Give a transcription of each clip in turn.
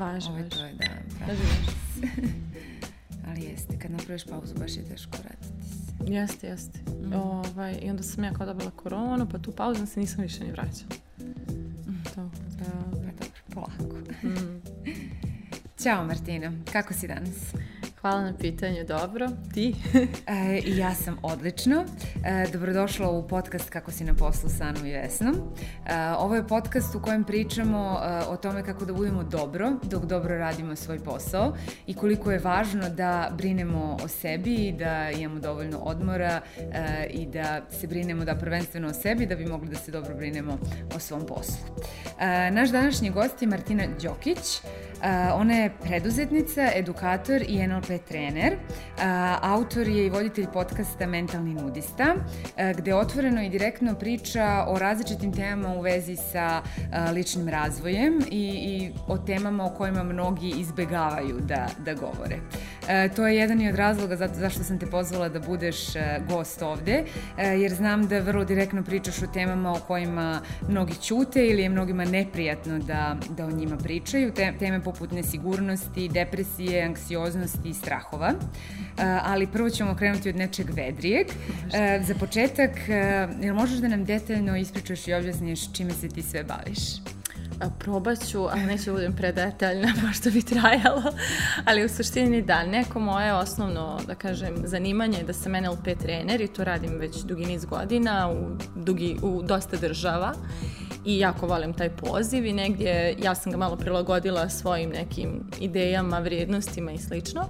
Važi, Ovo važi. to je, da. Ali jeste, kad napraviš pauzu baš je teško vratiti se. Jeste, jeste. Ovaj, I onda sam ja kao dobila koronu, pa tu pauzu se nisam više ni vraćala. To, da, Pa dobro, polako. mm. Ćao Martina, kako si danas? Hvala na pitanju, dobro. Ti? E, ja sam odlično. E, dobrodošla u podcast Kako si na poslu sa Anom i Vesnom. E, ovo je podcast u kojem pričamo e, o tome kako da budemo dobro dok dobro radimo svoj posao i koliko je važno da brinemo o sebi i da imamo dovoljno odmora e, i da se brinemo da prvenstveno o sebi da bi mogli da se dobro brinemo o svom poslu. E, naš današnji gost je Martina Đokić. Ona je preduzetnica, edukator i NLP trener. Autor je i voditelj podcasta Mentalni nudista, gde otvoreno i direktno priča o različitim temama u vezi sa ličnim razvojem i, i o temama o kojima mnogi izbegavaju da, da govore. Uh, to je jedan i od razloga zato zašto sam te pozvala da budeš uh, gost ovde, uh, jer znam da vrlo direktno pričaš o temama o kojima mnogi ćute ili je mnogima neprijatno da, da o njima pričaju. Te, teme poput nesigurnosti, depresije, anksioznosti i strahova. Uh, ali prvo ćemo krenuti od nečeg vedrijeg. Uh, za početak, uh, jel možeš da nam detaljno ispričaš i objasniš čime se ti sve baviš? A, Probat ću, ali neću da budem predetaljna, pošto bi trajalo. Ali u suštini da, neko moje osnovno, da kažem, zanimanje je da sam NLP trener i to radim već dugi niz godina u, dugi, u dosta država i jako volim taj poziv i negdje ja sam ga malo prilagodila svojim nekim idejama, vrijednostima i slično,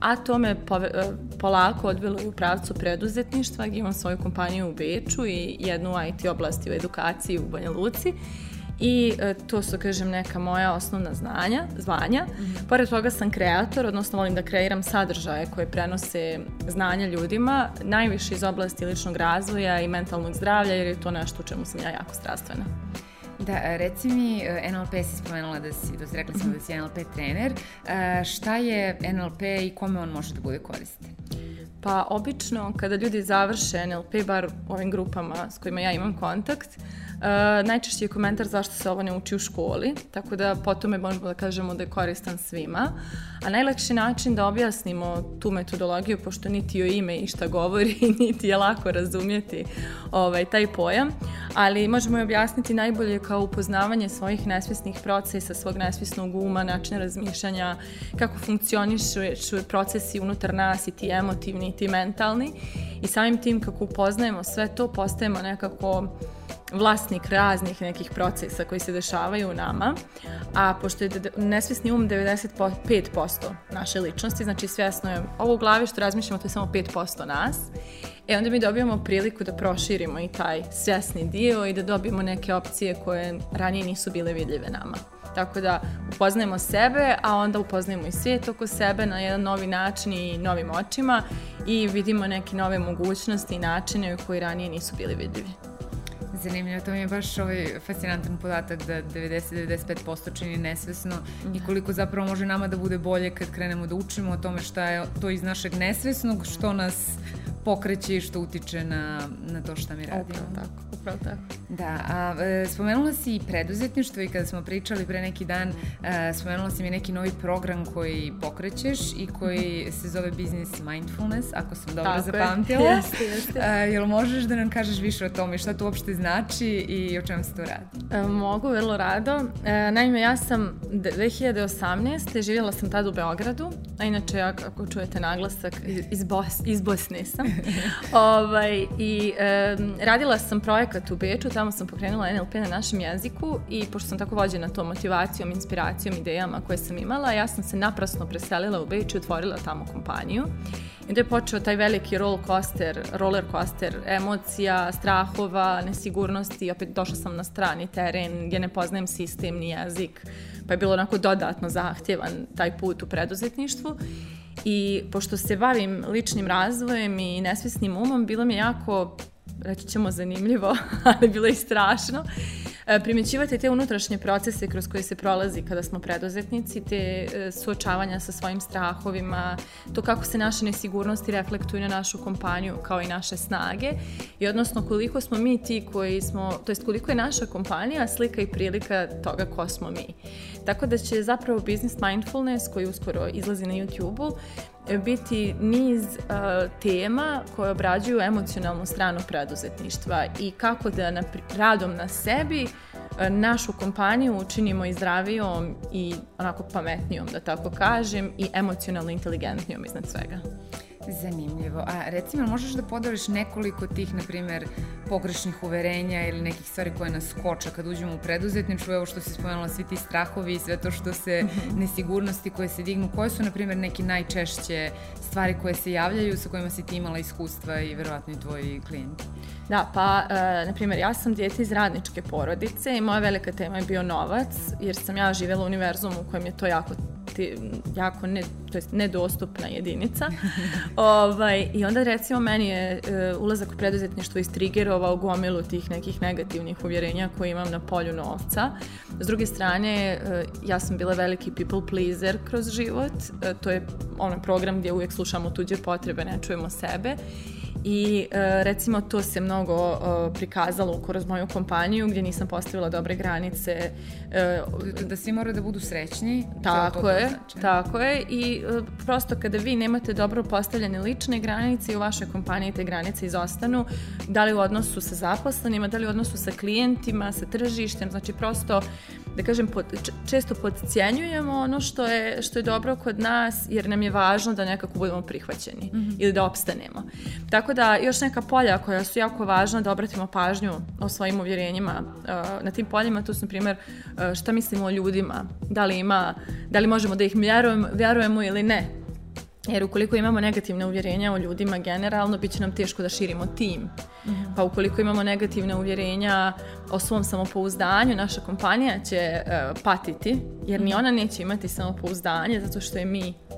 a to me pove, polako odvelo u pravcu preduzetništva gdje imam svoju kompaniju u Beču i jednu IT oblasti u edukaciji u Banja Luci i e, to su, kažem, neka moja osnovna znanja, zvanja. Mm -hmm. Pored toga sam kreator, odnosno volim da kreiram sadržaje koje prenose znanja ljudima, najviše iz oblasti ličnog razvoja i mentalnog zdravlja, jer je to nešto u čemu sam ja jako strastvena. Da, reci mi, NLP si spomenula da si, da si rekla sam da si NLP trener. Šta je NLP i kome on može da bude koristan? Pa obično kada ljudi završe NLP, bar u ovim grupama s kojima ja imam kontakt, uh, najčešći je komentar zašto se ovo ne uči u školi, tako da po tome možemo da kažemo da je koristan svima. A najlakši način da objasnimo tu metodologiju, pošto niti joj ime i šta govori, niti je lako razumjeti ovaj, taj pojam, ali možemo je objasniti najbolje kao upoznavanje svojih nesvjesnih procesa, svog nesvjesnog uma, načina razmišljanja, kako funkcionišu procesi unutar nas i ti emotivni i ti mentalni i samim tim kako upoznajemo sve to postajemo nekako vlasnik raznih nekih procesa koji se dešavaju u nama, a pošto je nesvesni um 95% naše ličnosti, znači svjesno je ovo u glavi što razmišljamo, to je samo 5% nas, e onda mi dobijamo priliku da proširimo i taj svjesni dio i da dobijemo neke opcije koje ranije nisu bile vidljive nama. Tako da upoznajemo sebe, a onda upoznajemo i svijet oko sebe na jedan novi način i novim očima i vidimo neke nove mogućnosti i načine koji ranije nisu bili vidljivi. Zanimljivo, to mi je baš ovaj fascinantan podatak da 90-95% čini nesvesno i koliko zapravo može nama da bude bolje kad krenemo da učimo o tome šta je to iz našeg nesvesnog, što nas pokreće i što utiče na, na to šta mi radimo. Upravo tako, upravo tako. Da, a e, spomenula si i preduzetništvo i kada smo pričali pre neki dan, e, spomenula si mi neki novi program koji pokrećeš i koji se zove Business Mindfulness, ako sam dobro tako zapamtila. Je. Jeste, jeste. E, jel možeš da nam kažeš više o tome, šta to uopšte znači i o čemu se to radi? E, mogu, vrlo rado. E, naime, ja sam 2018. živjela sam tada u Beogradu, a inače ja, ako čujete naglasak, iz, Bos iz Bosne sam. ovaj, I e, radila sam projekat u Beču, tamo sam pokrenula NLP na našem jeziku i pošto sam tako vođena tom motivacijom, inspiracijom, idejama koje sam imala, ja sam se naprasno preselila u Beč i otvorila tamo kompaniju. I onda je počeo taj veliki roller coaster, roller coaster emocija, strahova, nesigurnosti. Opet došla sam na strani teren gdje ne poznajem sistem ni jezik, pa je bilo onako dodatno zahtjevan taj put u preduzetništvu. I pošto se bavim ličnim razvojem i nesvjesnim umom, bilo mi je jako, reći ćemo, zanimljivo, ali bilo i strašno. E, primećivati te unutrašnje procese kroz koje se prolazi kada smo preduzetnici, te e, suočavanja sa svojim strahovima, to kako se naše nesigurnosti reflektuju na našu kompaniju kao i naše snage i odnosno koliko smo mi ti koji smo, to jest koliko je naša kompanija slika i prilika toga ko smo mi. Tako da će zapravo Business Mindfulness koji uskoro izlazi na YouTube-u biti niz uh, tema koje obrađuju emocionalnu stranu preduzetništva i kako da na, radom na sebi našu kompaniju učinimo i zdravijom i onako pametnijom, da tako kažem, i emocionalno inteligentnijom iznad svega. Zanimljivo. A recimo, možeš da podeliš nekoliko tih, na primer, pogrešnih uverenja ili nekih stvari koje nas koča kad uđemo u preduzetničku, evo što si spomenula, svi ti strahovi i sve to što se, nesigurnosti koje se dignu, koje su, na primer, neki najčešće stvari koje se javljaju, sa kojima si ti imala iskustva i verovatno i tvoji klijenti? Da, pa, e, na primjer, ja sam djete iz radničke porodice i moja velika tema je bio novac, jer sam ja živjela u univerzumu u kojem je to jako ti, jako ne, to jest nedostupna jedinica. ovaj, I onda recimo meni je uh, ulazak u preduzetništvo istrigerovao gomilu tih nekih negativnih uvjerenja koje imam na polju novca. S druge strane, uh, ja sam bila veliki people pleaser kroz život. Uh, to je onaj program gdje uvijek slušamo tuđe potrebe, ne čujemo sebe i e, recimo to se mnogo e, prikazalo kroz moju kompaniju gdje nisam postavila dobre granice. E, da svi moraju da budu srećni. Tako to je, znači. tako je i prosto kada vi nemate dobro postavljene lične granice i u vašoj kompaniji te granice izostanu, da li u odnosu sa zaposlenima, da li u odnosu sa klijentima, sa tržištem, znači prosto da kažem, pod, često podcijenjujemo ono što je, što je dobro kod nas, jer nam je važno da nekako budemo prihvaćeni mm -hmm. ili da opstanemo. Tako da, još neka polja koja su jako važna da obratimo pažnju o svojim uvjerenjima uh, na tim poljima, to su, na primjer, uh, šta mislimo o ljudima, da li ima, da li možemo da ih vjerujemo, vjerujemo ili ne, Jer ukoliko imamo negativne uvjerenja o ljudima generalno, bit će nam teško da širimo tim. Mm -hmm. Pa ukoliko imamo negativne uvjerenja o svom samopouzdanju, naša kompanija će uh, patiti, jer ni mhm. ona neće imati samopouzdanje zato što je mi uh,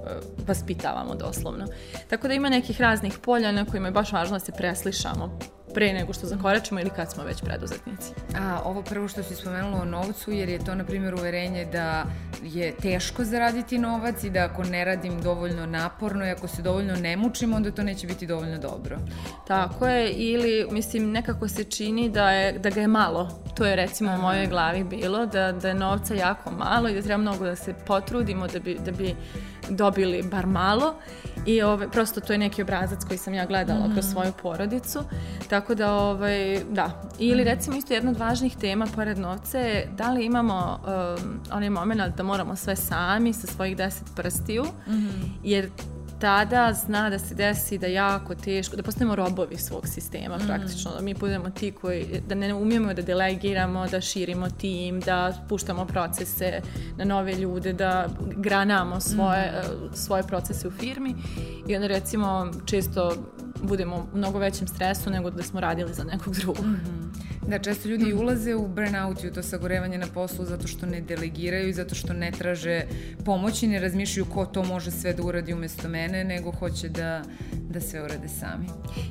vaspitavamo doslovno. Tako da ima nekih raznih polja na kojima je baš važno da se preslišamo pre nego što zakoračimo ili kad smo već preduzetnici. A ovo prvo što si spomenula o novcu, jer je to, na primjer, uverenje da je teško zaraditi novac i da ako ne radim dovoljno naporno i ako se dovoljno ne mučim, onda to neće biti dovoljno dobro. Tako je, ili, mislim, nekako se čini da, je, da ga je malo. To je, recimo, u mojoj glavi bilo, da, da je novca jako malo i da treba mnogo da se potrudimo da bi, da bi dobili bar malo i ove, prosto to je neki obrazac koji sam ja gledala mm. kroz svoju porodicu. Tako da, ovaj, da. Ili mm. recimo isto jedna od važnih tema pored novca je da li imamo um, onaj moment da moramo sve sami sa svojih deset prstiju, mm -hmm. jer tada zna da se desi da jako teško, da postanemo robovi svog sistema mm. praktično, da mi budemo ti koji, da ne umijemo da delegiramo, da širimo tim, da puštamo procese na nove ljude, da granamo svoje, mm. svoje procese u firmi i onda recimo često budemo u mnogo većem stresu nego da smo radili za nekog drugog. Mm -hmm. Da, često ljudi ulaze u burnout i u to sagorevanje na poslu zato što ne delegiraju i zato što ne traže pomoć i ne razmišljaju ko to može sve da uradi umesto mene, nego hoće da, da sve urade sami.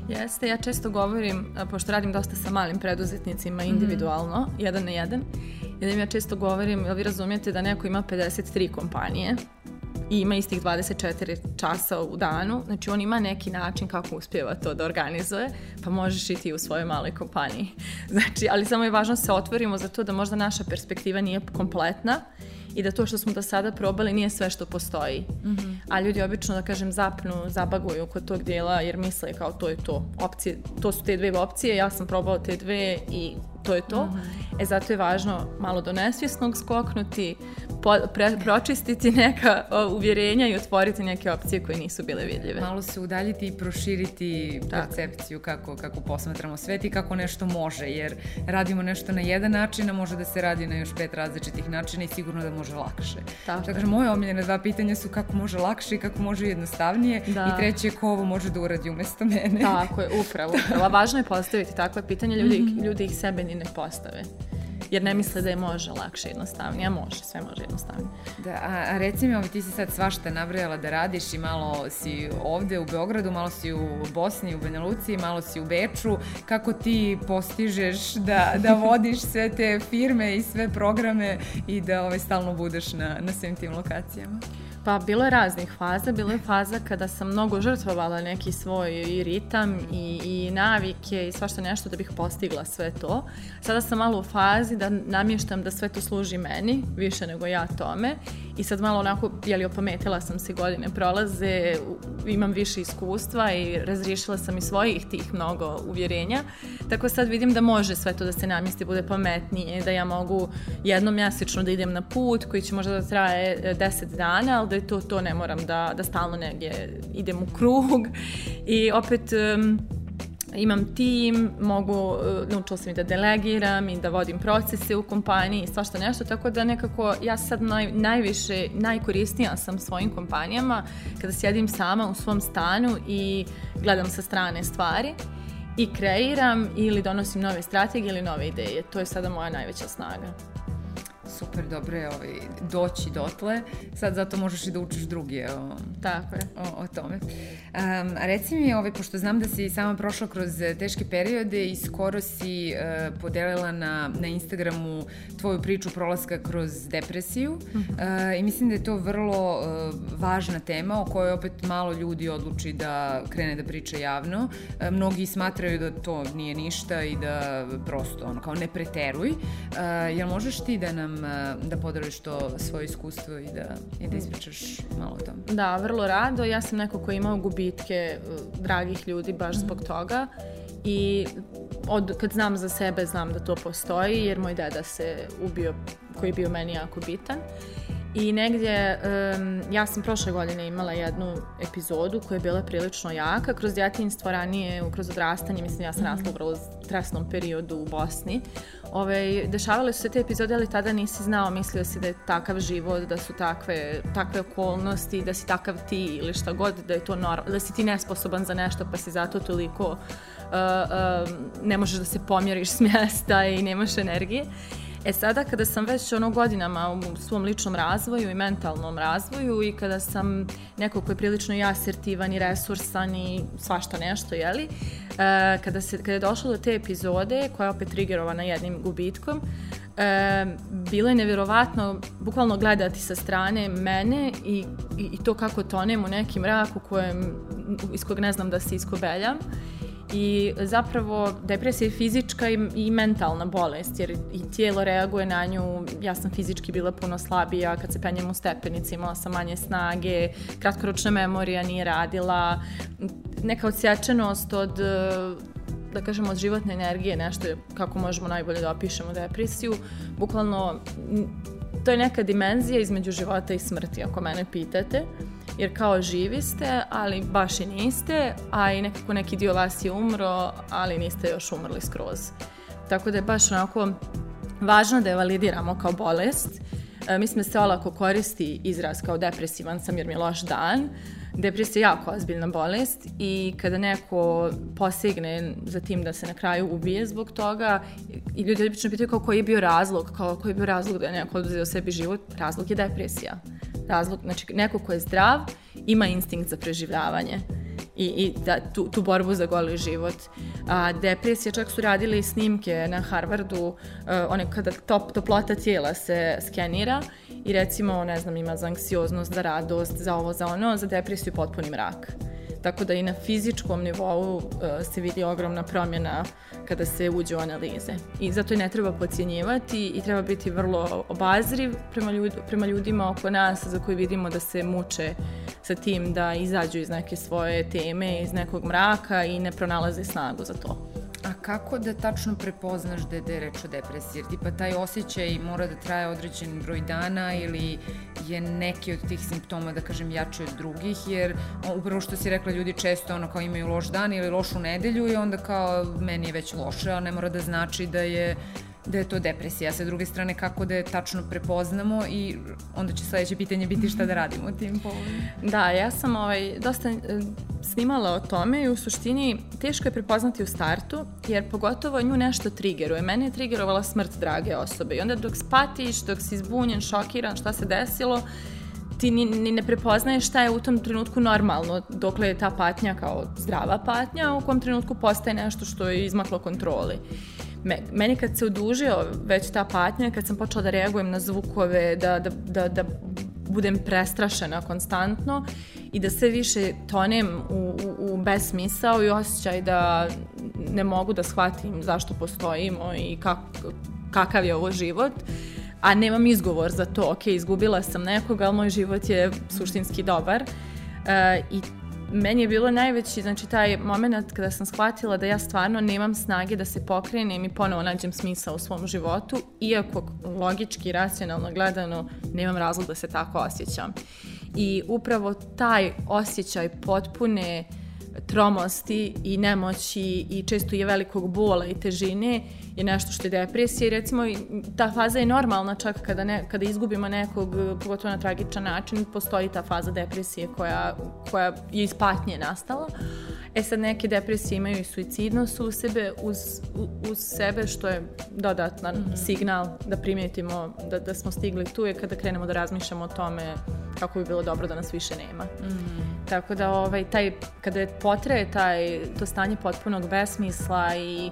Jeste, ja često govorim, pošto radim dosta sa malim preduzetnicima mhm. individualno, mm -hmm. jedan na jedan, i da im ja često govorim, jel vi razumijete da neko ima 53 kompanije, i ima istih 24 časa u danu, znači on ima neki način kako uspjeva to da organizuje, pa možeš i ti u svojoj maloj kompaniji. Znači, ali samo je važno da se otvorimo za to da možda naša perspektiva nije kompletna i da to što smo do sada probali nije sve što postoji. Mm -hmm. A ljudi obično, da kažem, zapnu, zabaguju kod tog dijela jer misle kao to je to. Opcije, to su te dve opcije, ja sam probala te dve i to je to. Mm -hmm. E zato je važno malo do nesvjesnog skoknuti, po, pre, pročistiti neka o, uvjerenja i otvoriti neke opcije koje nisu bile vidljive. Malo se udaljiti i proširiti Tako. percepciju kako, kako posmatramo svet i kako nešto može, jer radimo nešto na jedan način, a može da se radi na još pet različitih načina i sigurno da može lakše. Tako. Dakle, moje omiljene dva pitanja su kako može lakše i kako može jednostavnije da. i treće je ko ovo može da uradi umesto mene. Tako je, upravo. upravo. Važno je postaviti takve pitanja, ljudi, mm -hmm. ljudi ih sebe ni ne postave. jer ne misle da je može lakše jednostavnije, a može, sve može jednostavnije. Da, a, a reci mi, ovaj, ti si sad svašta nabrajala da radiš i malo si ovde u Beogradu, malo si u Bosni, u Banja Luci, malo si u Beču, kako ti postižeš da, da vodiš sve te firme i sve programe i da ovaj, stalno budeš na, na svim tim lokacijama? Pa bilo je raznih faza, bilo je faza kada sam mnogo žrtvovala neki svoj i ritam i, i navike i svašta nešto da bih postigla sve to. Sada sam malo u fazi da namještam da sve to služi meni, više nego ja tome i sad malo onako, jeli opametila sam se godine prolaze, imam više iskustva i razriješila sam i svojih tih mnogo uvjerenja, tako sad vidim da može sve to da se namjesti, bude pametnije, da ja mogu jednom mjesečno da idem na put koji će možda da traje 10 e, dana, ali da je to, to ne moram da, da stalno negdje idem u krug. I opet um, imam tim, mogu, e, naučila sam i da delegiram i da vodim procese u kompaniji i svašta nešto, tako da nekako ja sad naj, najviše, najkorisnija sam svojim kompanijama kada sjedim sama u svom stanu i gledam sa strane stvari i kreiram ili donosim nove strategije ili nove ideje. To je sada moja najveća snaga super dobro je ovaj, doći dotle, sad zato možeš i da učiš drugi o, Tako je. o, o tome. Um, a reci mi, ovaj, pošto znam da si sama prošla kroz teške periode i skoro si uh, podelila na, na Instagramu tvoju priču prolaska kroz depresiju uh -huh. uh, i mislim da je to vrlo uh, važna tema o kojoj opet malo ljudi odluči da krene da priča javno. Uh, mnogi smatraju da to nije ništa i da prosto ono, kao ne preteruj. Uh, jel možeš ti da nam da podeliš to svoje iskustvo i da, i da ispričaš malo o tom. Da, vrlo rado. Ja sam neko ko je imao gubitke uh, dragih ljudi baš zbog mhm. toga i od, kad znam za sebe znam da to postoji jer moj deda se ubio koji je bio meni jako bitan I negdje, um, ja sam prošle godine imala jednu epizodu koja je bila prilično jaka, kroz djetinstvo ranije, kroz odrastanje, mislim ja sam -hmm. rasla u vrlo stresnom periodu u Bosni. Ove, dešavale su se te epizode, ali tada nisi znao, mislio si da je takav život, da su takve, takve okolnosti, da si takav ti ili šta god, da je to normalno, da si ti nesposoban za nešto pa si zato toliko uh, uh, ne možeš da se pomjeriš s mjesta i nemaš energije. E sada kada sam već ono godinama u svom ličnom razvoju i mentalnom razvoju i kada sam neko ko je prilično i asertivan i resursan i svašta nešto, jeli, e, kada, se, kada je došlo do te epizode koja je opet triggerovana jednim gubitkom, e, bilo je nevjerovatno bukvalno gledati sa strane mene i, i, i to kako tonem u nekim mrak u kojem, iz kojeg ne znam da se iskobeljam i zapravo depresija je fizička i, i mentalna bolest jer i tijelo reaguje na nju, ja sam fizički bila puno slabija kad se penjem u stepenici, imala sam manje snage, kratkoročna memorija nije radila, neka odsječenost od da kažemo od životne energije, nešto kako možemo najbolje da opišemo depresiju, bukvalno to je neka dimenzija između života i smrti, ako mene pitate jer kao živi ste, ali baš i niste, a i nekako neki dio vas je umro, ali niste još umrli skroz. Tako da je baš onako važno da je validiramo kao bolest. E, mislim da se olako koristi izraz kao depresivan sam jer mi je loš dan. Depresija je jako ozbiljna bolest i kada neko posegne za tim da se na kraju ubije zbog toga i ljudi obično pitaju kao koji je bio razlog, kao koji je bio razlog da je neko oduzeo sebi život, razlog je depresija razlog, znači neko ko je zdrav ima instinkt za preživljavanje i, i da, tu, tu borbu za goli život. A, depresija, čak su radili snimke na Harvardu, uh, one kada top, toplota tijela se skenira i recimo, ne znam, ima za anksioznost, za radost, za ovo, za ono, za depresiju potpuni mrak. Tako da i na fizičkom nivou uh, se vidi ogromna promjena kada se uđe u analize. I zato je ne treba pocijenjivati i treba biti vrlo obazriv prema, ljud, prema ljudima oko nas za koji vidimo da se muče sa tim da izađu iz neke svoje teme, iz nekog mraka i ne pronalaze snagu za to. A kako da tačno prepoznaš da je, da je reč o depresiji? Jer tipa taj osjećaj mora da traje određen broj dana ili je neki od tih simptoma, da kažem, jači od drugih? Jer upravo što si rekla, ljudi često ono kao imaju loš dan ili lošu nedelju i onda kao meni je već loše, a ne mora da znači da je da je to depresija. Sa druge strane, kako da je tačno prepoznamo i onda će sledeće pitanje biti šta da radimo tim povodom. Da, ja sam ovaj, dosta e, snimala o tome i u suštini teško je prepoznati u startu, jer pogotovo nju nešto trigeruje. Mene je trigerovala smrt drage osobe i onda dok spatiš, dok si zbunjen, šokiran, šta se desilo, ti ni, ni ne prepoznaješ šta je u tom trenutku normalno, dokle je ta patnja kao zdrava patnja, u kom trenutku postaje nešto što je izmaklo kontroli. Meni kad se odužio već ta patnja, kad sam počela da reagujem na zvukove, da, da, da, da budem prestrašena konstantno i da sve više tonem u, u, u besmisao i osjećaj da ne mogu da shvatim zašto postojimo i kak, kakav je ovo život, a nemam izgovor za to, ok, izgubila sam nekoga, ali moj život je suštinski dobar. E, I meni je bilo najveći, znači taj moment kada sam shvatila da ja stvarno nemam snage da se pokrenem i ponovo nađem smisao u svom životu, iako logički, racionalno gledano, nemam razlog da se tako osjećam. I upravo taj osjećaj potpune tromosti i nemoći i često je velikog bola i težine je nešto što je depresija i recimo ta faza je normalna čak kada, ne, kada izgubimo nekog, pogotovo na tragičan način, postoji ta faza depresije koja, koja je iz patnje nastala. E sad neke depresije imaju i suicidnost u sebe, uz, uz sebe što je dodatan mm -hmm. signal da primetimo da, da smo stigli tu je kada krenemo da razmišljamo o tome kako bi bilo dobro da nas više nema. Mm -hmm. Tako da ovaj, taj, kada je potraje taj, to stanje potpunog besmisla i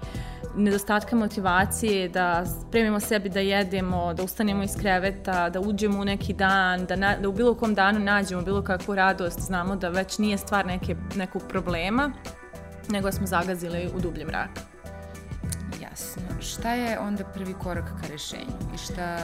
nedostatka motivacije, da spremimo sebi da jedemo, da ustanemo iz kreveta, da uđemo u neki dan, da, na, da u bilo kom danu nađemo bilo kakvu radost, znamo da već nije stvar neke, nekog problema, nego smo zagazili u dublji mrak. Jasno. Šta je onda prvi korak ka rešenju i šta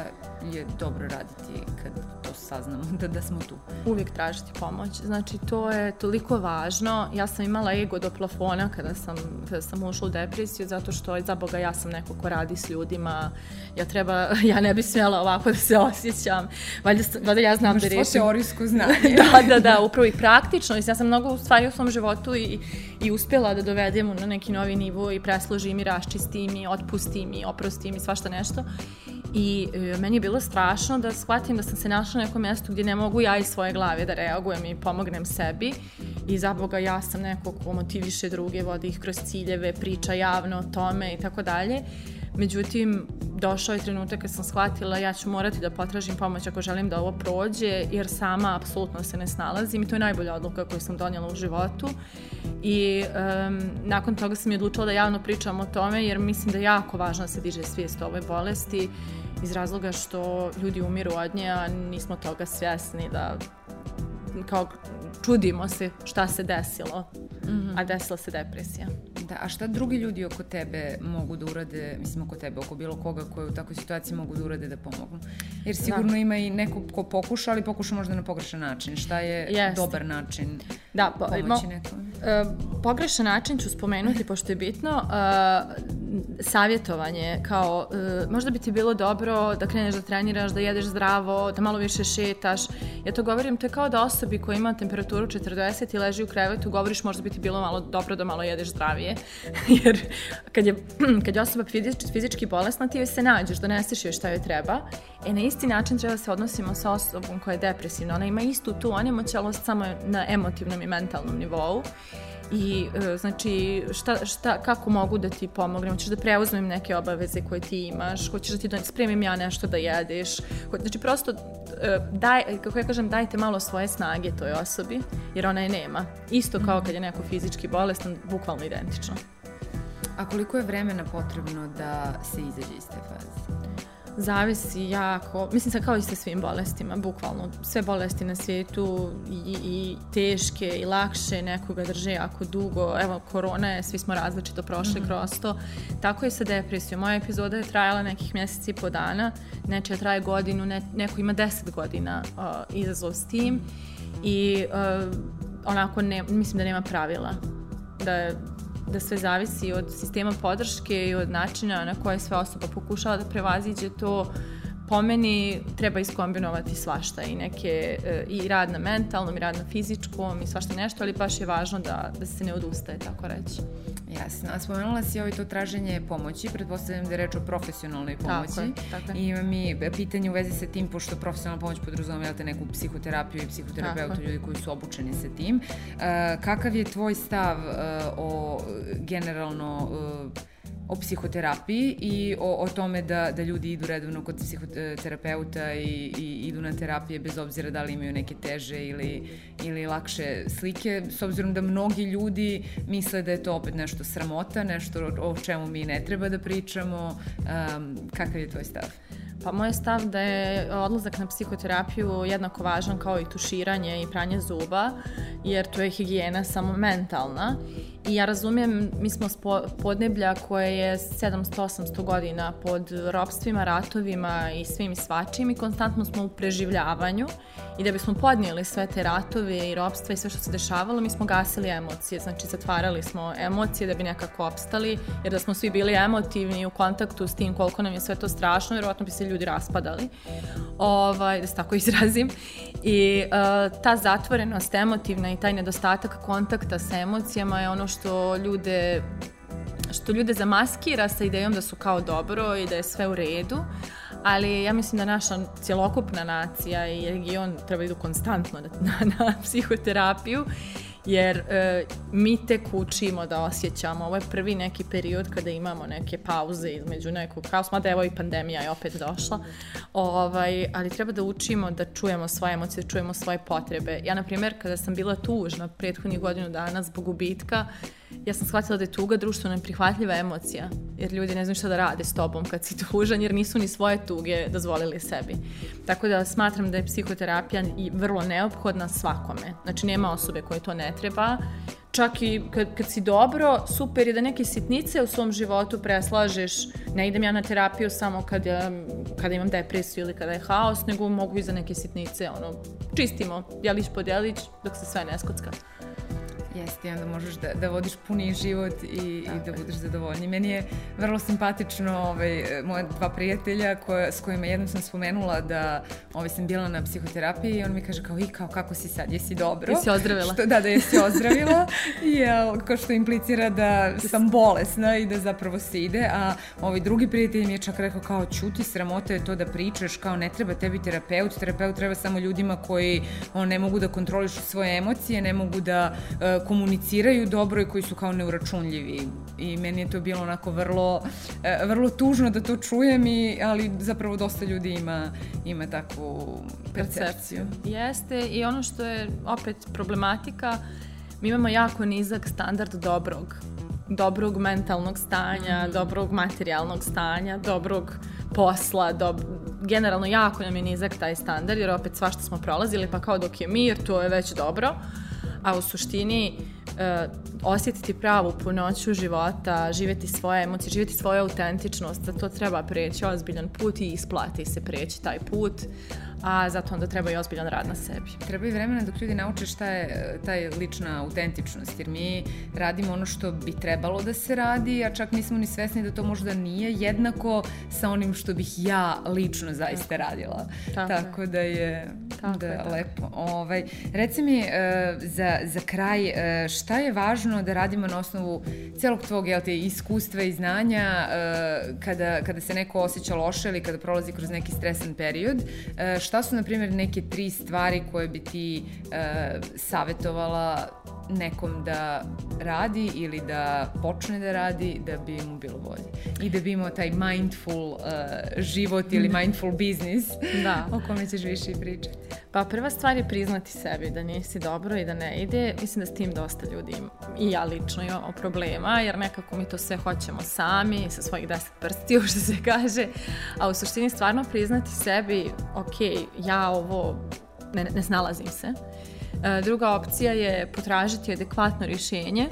je dobro raditi kad saznamo da, da smo tu? Uvijek tražiti pomoć. Znači, to je toliko važno. Ja sam imala ego do plafona kada sam, kada sam ušla u depresiju, zato što, za Boga, ja sam neko ko radi s ljudima. Ja treba, ja ne bi smjela ovako da se osjećam. Valjda, valjda ja znam Imaš da rešim. Imaš teorijsko znanje. da, da, da, upravo i praktično. Ja sam mnogo stvari u svom životu i, i uspjela da dovedem na neki novi nivo i presložim i raščistim i otpustim i oprostim i svašta nešto. I e, meni je bilo strašno da shvatim da sam se našla na nekom mjestu gdje ne mogu ja iz svoje glave da reagujem i pomognem sebi. I za Boga ja sam neko ko motiviše druge, vodi ih kroz ciljeve, priča javno o tome i tako dalje. Međutim, došao je trenutak kad sam shvatila ja ću morati da potražim pomoć ako želim da ovo prođe, jer sama apsolutno se ne snalazim i to je najbolja odluka koju sam donijela u životu. I um, nakon toga sam je odlučila da javno pričam o tome, jer mislim da je jako važno da se diže svijest o ovoj bolesti iz razloga što ljudi umiru od nje, a nismo toga svjesni da kao čudimo se šta se desilo, mm -hmm. a desila se depresija. Da, a šta drugi ljudi oko tebe mogu da urade, mislim oko tebe, oko bilo koga koji u takvoj situaciji mogu da urade da pomognu? Jer sigurno da. ima i neko ko pokuša, ali pokuša možda na pogrešan način. Šta je Jest. dobar način da, po, pomoći mo, nekom? Uh, pogrešan način ću spomenuti, pošto je bitno, uh, savjetovanje, kao uh, možda bi ti bilo dobro da kreneš da treniraš, da jedeš zdravo, da malo više šetaš. Ja to govorim, to je kao da osobi koja ima temperaturu 40 i leži u krevetu, govoriš možda bi ti bilo malo dobro da malo jedeš zdravije. Jer kad je, kad je osoba fizički, fizički bolesna, ti joj se nađeš, doneseš joj šta joj treba. E na isti način treba da se odnosimo sa osobom koja je depresivna. Ona ima istu tu onemoćalost samo na emotivnom i mentalnom nivou. I e, znači šta, šta, kako mogu da ti pomognem, hoćeš da preuzmem neke obaveze koje ti imaš, hoćeš da ti da spremim ja nešto da jedeš, znači prosto e, daj, kako ja kažem, dajte malo svoje snage toj osobi, jer ona je nema. Isto kao kad je neko fizički bolestan, bukvalno identično. A koliko je vremena potrebno da se izađe iz te faze? Zavisi jako, mislim sad kao i sa svim bolestima, bukvalno. Sve bolesti na svijetu i, i teške i lakše nekoga drže jako dugo, evo korona je, svi smo različito prošli mm -hmm. kroz to, tako je sa depresijom, moja epizoda je trajala nekih mjeseci i po dana, nečija traje godinu, ne, neko ima deset godina uh, izazov s tim. I uh, onako ne, mislim da nema pravila, da je da sve zavisi od sistema podrške i od načina na koje sve osoba pokušava da prevaziđe to po meni treba iskombinovati svašta i neke, e, i rad na mentalnom i rad na fizičkom i svašta nešto, ali baš je važno da, da se ne odustaje, tako reći. Jasno, a spomenula si ovaj to traženje pomoći, pretpostavljam da je reč o profesionalnoj pomoći. Tako je, tako je. I ima mi pitanje u vezi sa tim, pošto profesionalna pomoć podrazumeva jel te neku psihoterapiju i psihoterapeutu, ljudi koji su obučeni sa tim. Uh, kakav je tvoj stav uh, o generalno uh, o psihoterapiji i o, o tome da, da ljudi idu redovno kod psihoterapeuta i, i idu na terapije bez obzira da li imaju neke teže ili, ili lakše slike, s obzirom da mnogi ljudi misle da je to opet nešto sramota, nešto o čemu mi ne treba da pričamo. Um, kakav je tvoj stav? Pa moj stav da je odlazak na psihoterapiju jednako važan kao i tuširanje i pranje zuba, jer to je higijena samo mentalna I ja razumijem, mi smo podneblja koje je 700-800 godina pod ropstvima, ratovima i svim i svačim i konstantno smo u preživljavanju. I da bismo podnijeli sve te ratove i ropstva i sve što se dešavalo, mi smo gasili emocije, znači zatvarali smo emocije da bi nekako opstali, jer da smo svi bili emotivni u kontaktu s tim koliko nam je sve to strašno, vjerovatno bi se ljudi raspadali, ovaj, da se tako izrazim. I uh, ta zatvorenost emotivna i taj nedostatak kontakta sa emocijama je ono što ljude što ljude zamaskira sa idejom da su kao dobro i da je sve u redu, ali ja mislim da naša cjelokupna nacija i region treba idu konstantno na, na, na psihoterapiju jer e, mi tek učimo da osjećamo. Ovo je prvi neki period kada imamo neke pauze između nekog kaos, mada evo i pandemija je opet došla, ovaj, ali treba da učimo da čujemo svoje emocije, da čujemo svoje potrebe. Ja, na primjer, kada sam bila tužna prethodnih godinu dana zbog gubitka, ja sam shvatila da je tuga društveno neprihvatljiva emocija, jer ljudi ne znaju šta da rade s tobom kad si tužan, jer nisu ni svoje tuge dozvolili sebi. Tako da smatram da je psihoterapija i vrlo neophodna svakome. Znači, nema osobe koje to ne treba. Čak i kad, kad si dobro, super je da neke sitnice u svom životu preslažeš. Ne idem ja na terapiju samo kad ja, kada imam depresiju ili kada je haos, nego mogu i za neke sitnice, ono, čistimo, djelić po djelić, dok se sve ne skocka. Jeste, onda možeš da, da vodiš puni život i, i da budeš zadovoljni. Meni je vrlo simpatično ovaj, moje dva prijatelja koje, s kojima jednom sam spomenula da ovaj, sam bila na psihoterapiji i on mi kaže kao i kao kako si sad, jesi dobro? Jesi ozdravila? Što, da, da jesi ozdravila, jel, kao što implicira da sam bolesna i da zapravo se ide, a ovaj drugi prijatelj mi je čak rekao kao čuti, sramota je to da pričaš, kao ne treba tebi terapeut, terapeut treba samo ljudima koji on, ne mogu da kontrolišu svoje emocije, ne mogu da uh, komuniciraju dobro i koji su kao neuračunljivi. I meni je to bilo onako vrlo, e, vrlo tužno da to čujem, i, ali zapravo dosta ljudi ima, ima takvu percepciju. Jeste i ono što je opet problematika, mi imamo jako nizak standard dobrog dobrog mentalnog stanja, mm. dobrog materijalnog stanja, dobrog posla, dob... generalno jako nam je nizak taj standard, jer opet svašta smo prolazili, pa kao dok je mir, to je već dobro. Uh, a u suštini uh, osjetiti pravu punoću života, živjeti svoje emocije, živjeti svoju autentičnost, za to treba preći ozbiljan put i isplati se preći taj put. A zato onda treba i ozbiljan rad na sebi. Treba i vremena dok ljudi nauče šta je e, taj lična autentičnost, jer mi radimo ono što bi trebalo da se radi, a čak nismo ni svesni da to možda nije jednako sa onim što bih ja lično zaista radila. Tako, tako da je tako da, je, lepo. Ovaj, reci mi uh, za, za kraj, uh, šta je važno da radimo na osnovu celog tvog jel te, iskustva i znanja kada, kada se neko osjeća loše ili kada prolazi kroz neki stresan period, šta su, na primjer, neke tri stvari koje bi ti uh, savjetovala nekom da radi ili da počne da radi da bi mu bilo bolje i da bi imao taj mindful uh, život ili mindful business da. o kome ćeš više pričati. Pa prva stvar je priznati sebi da nisi dobro i da ne ide. Mislim da s tim dosta ljudi i ja lično imamo problema jer nekako mi to sve hoćemo sami sa svojih deset prstiju što se kaže. A u suštini stvarno priznati sebi ok, ja ovo ne, ne snalazim se E, druga opcija je potražiti adekvatno rješenje e,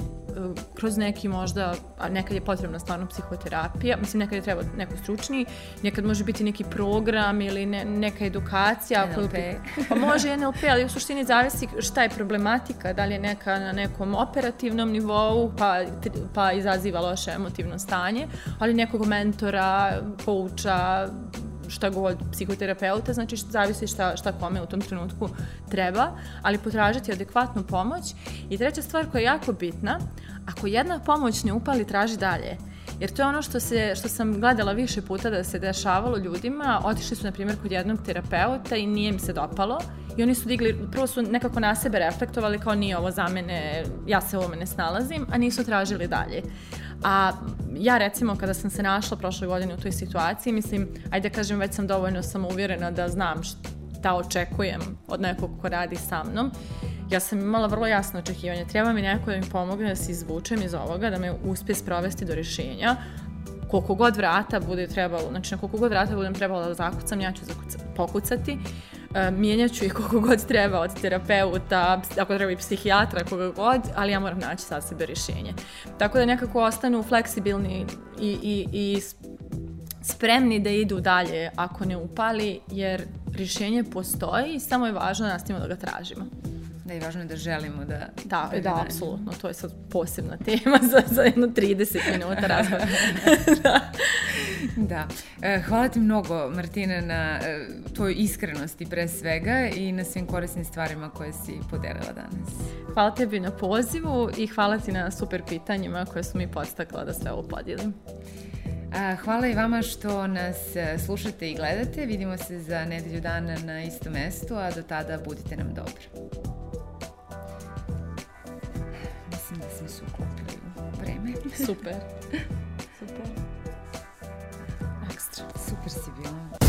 kroz neki možda, a nekad je potrebna stvarno psihoterapija, mislim nekad je treba neko stručni, nekad može biti neki program ili ne, neka edukacija. NLP. Pa može NLP, ali u suštini zavisi šta je problematika, da li je neka na nekom operativnom nivou pa, pa izaziva loše emotivno stanje, ali nekog mentora, pouča, šta god, psihoterapeuta, znači zavisi šta, šta kome u tom trenutku treba, ali potražiti adekvatnu pomoć. I treća stvar koja je jako bitna, ako jedna pomoć ne upali, traži dalje. Jer to je ono što, se, što sam gledala više puta da se dešavalo ljudima. Otišli su, na primjer, kod jednog terapeuta i nije im se dopalo. I oni su digli, prvo su nekako na sebe reflektovali kao nije ovo za mene, ja se ovome ne snalazim, a nisu tražili dalje. A ja recimo kada sam se našla prošle godine u toj situaciji, mislim, ajde kažem, već sam dovoljno samouvjerena da znam šta očekujem od nekog ko radi sa mnom ja sam imala vrlo jasno očekivanje. Treba mi neko da mi pomogne da se izvučem iz ovoga, da me uspije sprovesti do rješenja. Koliko god vrata bude trebalo, znači na koliko god vrata budem trebala da zakucam, ja ću zakucati, pokucati. E, mijenjat ću ih koliko god treba od terapeuta, ako treba i psihijatra, koga god, ali ja moram naći sa sebe rješenje. Tako da nekako ostanu fleksibilni i, i, i spremni da idu dalje ako ne upali, jer rješenje postoji i samo je važno da nastavimo da ga tražimo. Da je važno da želimo da... Da, da, da apsolutno. To je sad posebna tema za, za jedno 30 minuta razgovora. da. da. E, hvala ti mnogo, Martina, na e, tvojoj iskrenosti pre svega i na svim korisnim stvarima koje si podelila danas. Hvala tebi na pozivu i hvala ti na super pitanjima koje su mi podstakla da sve ovo podijelim. Hvala i vama što nas e, slušate i gledate. Vidimo se za nedelju dana na istom mestu, a do tada budite nam dobro. Super. Super. Ekstra. Super si bila.